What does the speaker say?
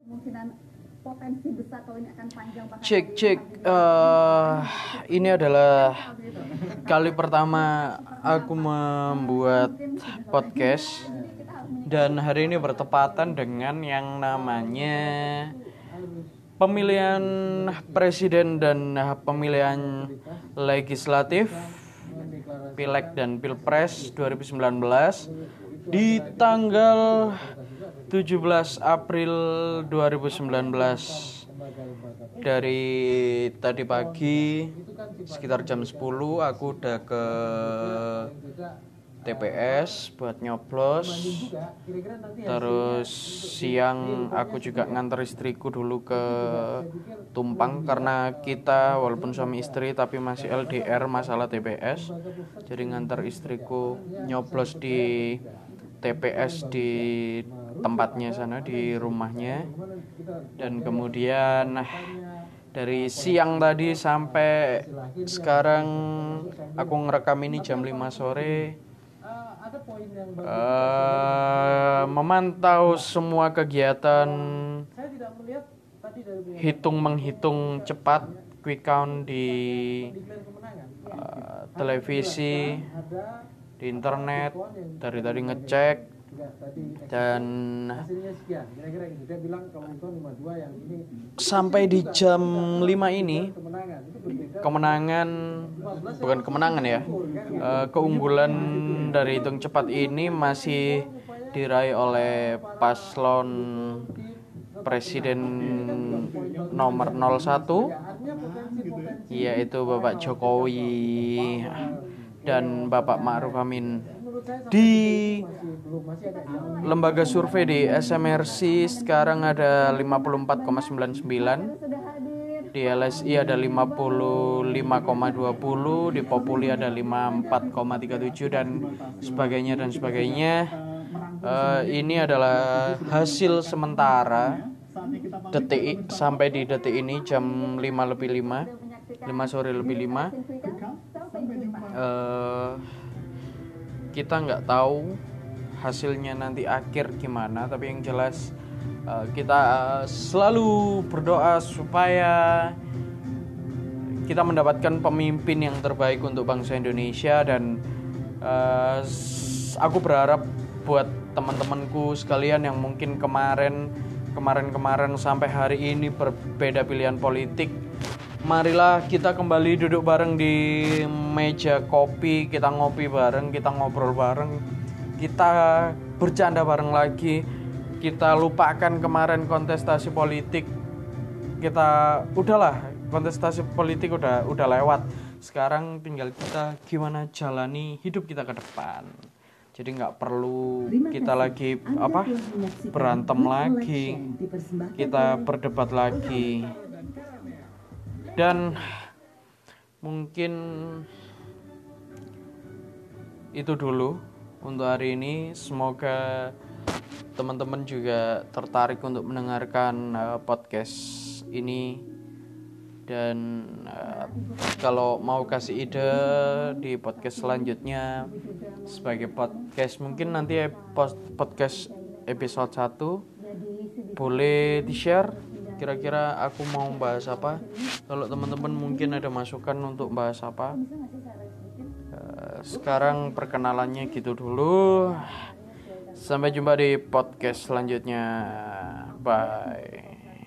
kemungkinan potensi besar kalau ini akan panjang bahkan Cek cek eh ini adalah kali pertama aku membuat podcast dan hari ini bertepatan dengan yang namanya pemilihan presiden dan pemilihan legislatif Pileg dan Pilpres 2019 di tanggal 17 April 2019 dari tadi pagi sekitar jam 10 aku udah ke TPS buat nyoblos. Terus siang aku juga nganter istriku dulu ke Tumpang karena kita walaupun suami istri tapi masih LDR masalah TPS jadi nganter istriku nyoblos di TPS di tempatnya sana di rumahnya. Dan kemudian nah, dari siang tadi sampai sekarang aku ngerekam ini jam 5 sore. Eh, memantau semua kegiatan hitung menghitung cepat quick count di eh, televisi di internet dari tadi ngecek dan sampai di jam 5 ini kemenangan bukan kemenangan ya eh, keunggulan dari hitung cepat ini masih diraih oleh paslon presiden nomor 01 yaitu Bapak Jokowi dan Bapak Ma'ruf Amin di lembaga survei di SMRC sekarang ada 54,99 di LSI ada 55,20 di Populi ada 54,37 dan sebagainya dan sebagainya. Eh, ini adalah hasil sementara detik sampai di detik ini jam 5 lebih 5 5 sore lebih 5 Eh, kita nggak tahu hasilnya nanti akhir gimana tapi yang jelas eh, kita eh, selalu berdoa supaya kita mendapatkan pemimpin yang terbaik untuk bangsa Indonesia dan s- aku berharap buat teman-temanku sekalian yang mungkin kemarin kemarin-kemarin sampai hari ini berbeda pilihan politik marilah kita kembali duduk bareng di meja kopi kita ngopi bareng kita ngobrol bareng kita bercanda bareng lagi. Kita lupakan kemarin kontestasi politik. Kita udahlah kontestasi politik udah udah lewat. Sekarang tinggal kita gimana jalani hidup kita ke depan. Jadi nggak perlu kita lagi apa berantem lagi. Kita berdebat lagi dan mungkin itu dulu untuk hari ini. Semoga teman-teman juga tertarik untuk mendengarkan eh, podcast ini. Dan eh, kalau mau kasih ide di podcast selanjutnya sebagai podcast mungkin nanti podcast episode 1 boleh di share kira-kira aku mau bahas apa? Kalau teman-teman mungkin ada masukan untuk bahas apa? Eh, sekarang perkenalannya gitu dulu. Sampai jumpa di podcast selanjutnya. Bye